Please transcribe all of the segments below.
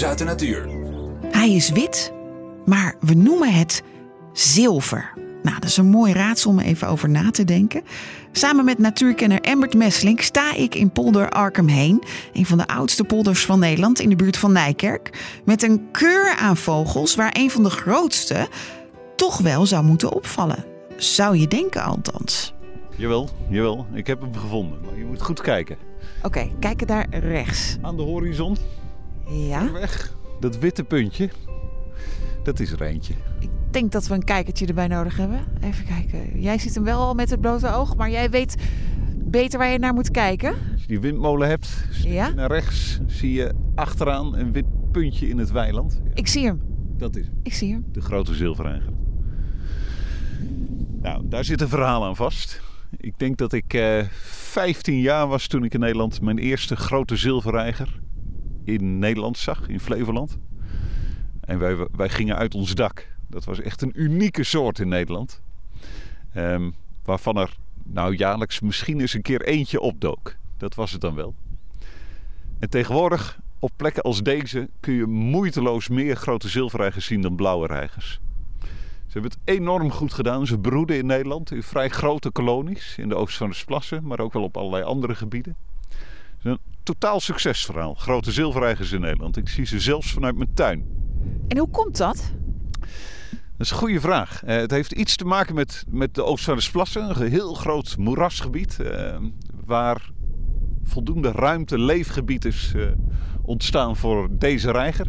nieuws uit de natuur. Hij is wit, maar we noemen het zilver. Nou, dat is een mooi raadsel om even over na te denken. Samen met natuurkenner Embert Messlink sta ik in polder Arkham heen. Een van de oudste polders van Nederland in de buurt van Nijkerk. Met een keur aan vogels waar een van de grootste toch wel zou moeten opvallen. Zou je denken althans. Jawel, jawel. Ik heb hem gevonden. Maar je moet goed kijken. Oké, kijken daar rechts. Aan de horizon, Ja, weg. Dat witte puntje. Dat is er eentje. ik denk dat we een kijkertje erbij nodig hebben. Even kijken. Jij ziet hem wel al met het blote oog, maar jij weet beter waar je naar moet kijken. Als je die windmolen hebt, Ja? naar rechts, zie je achteraan een wit puntje in het weiland. Ja, Ik zie hem. dat is hem. Ik zie hem. de grote zilverreiger. Nou, daar zit een verhaal aan vast. Ik denk dat ik eh 15 jaar was toen ik in Nederland mijn eerste grote zilverreiger in Nederland zag, in Flevoland. En wij, wij gingen uit ons dak. Dat was echt een unieke soort in Nederland. Ehm, waarvan er nou jaarlijks misschien eens een keer eentje opdook. Dat was het dan wel. En tegenwoordig, op plekken als deze, kun je moeiteloos meer grote zilverreigers zien dan blauwe reigers. Ze hebben het enorm goed gedaan. Ze broeden in Nederland in vrij grote kolonies. In de oost van de Splassen, maar ook wel op allerlei andere gebieden. Het is een totaal succesverhaal. Grote zilverreigers in Nederland. Ik zie ze zelfs vanuit mijn tuin. En hoe komt dat? Dat is een goede vraag. Eh, het heeft iets te maken met, met de Oost van de Splassen. Een heel groot moerasgebied. eh, waar voldoende ruimte, leefgebied is eh, ontstaan voor deze reiger.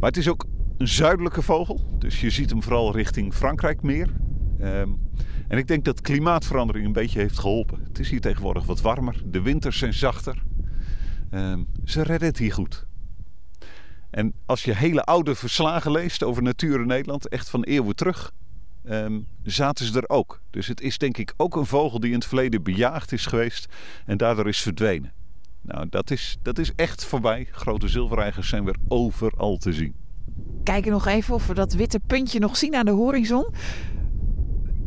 Maar het is ook een zuidelijke vogel. Dus je ziet hem vooral richting Frankrijk meer. Ehm, en ik denk dat klimaatverandering een beetje heeft geholpen. Het is hier tegenwoordig wat warmer. De winters zijn zachter. Ehm, ze redden het hier goed. En als je hele oude verslagen leest over natuur in Nederland, echt van eeuwen terug, ehm, zaten ze er ook. Dus het is denk ik ook een vogel die in het verleden bejaagd is geweest en daardoor is verdwenen. Nou, dat is, dat is echt voorbij. Grote zilverreigers zijn weer overal te zien. Kijken nog even of we dat witte puntje nog zien aan de horizon.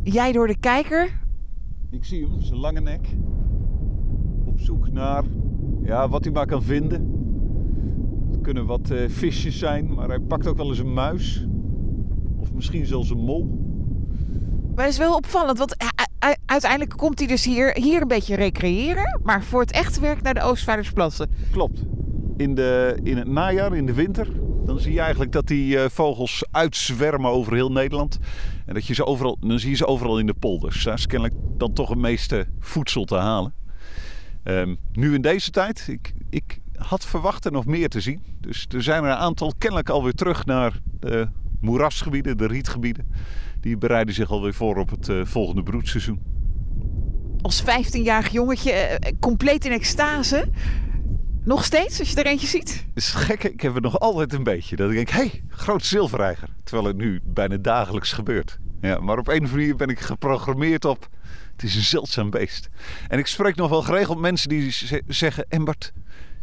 Jij door de kijker. Ik zie hem, zijn lange nek. Op zoek naar ja, wat hij maar kan vinden. Het kunnen wat eh, visjes zijn, maar hij pakt ook wel eens een muis. Of misschien zelfs een mol. Maar het is wel opvallend, want u- uiteindelijk komt hij dus hier, hier een beetje recreëren. Maar voor het echte werk naar de Oostvaardersplassen. Klopt. In, de, in het najaar, in de winter, dan zie je eigenlijk dat die eh, vogels uitzwermen over heel Nederland. En dat je ze overal, dan zie je ze overal in de polders. Daar is kennelijk dan toch het meeste voedsel te halen. Ehm, nu in deze tijd, ik, ik had verwacht er nog meer te zien. Dus er zijn er een aantal kennelijk alweer terug naar de moerasgebieden, de rietgebieden. Die bereiden zich alweer voor op het eh, volgende broedseizoen. Als 15-jarig jongetje, eh, compleet in extase. Nog steeds, als je er eentje ziet. Het is gek, ik heb het nog altijd een beetje. Dat ik denk, hé, hey, groot zilverreiger. Terwijl het nu bijna dagelijks gebeurt. Ja, maar op een of andere manier ben ik geprogrammeerd op... Het is een zeldzaam beest. En ik spreek nog wel geregeld mensen die ze- zeggen... Embert,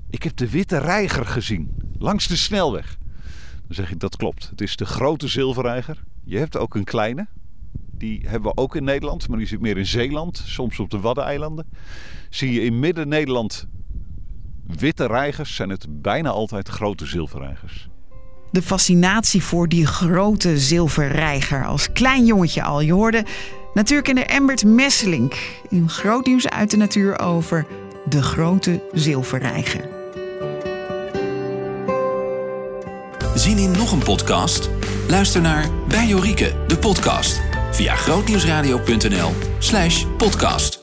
ik heb de witte reiger gezien. Langs de snelweg. Dan zeg ik, dat klopt. Het is de grote zilverreiger. Je hebt ook een kleine. Die hebben we ook in Nederland. Maar die zit meer in Zeeland. Soms op de Waddeneilanden. Zie je in midden-Nederland witte reigers zijn het bijna altijd grote zilverreigers. De fascinatie voor die grote zilverreiger als klein jongetje al. Je hoorde natuurkenner Embert Messelink in groot nieuws uit de natuur over de grote zilverreiger. Zien in nog een podcast? Luister naar Bij Jorike, de podcast. Via grootnieuwsradio.nl slash podcast.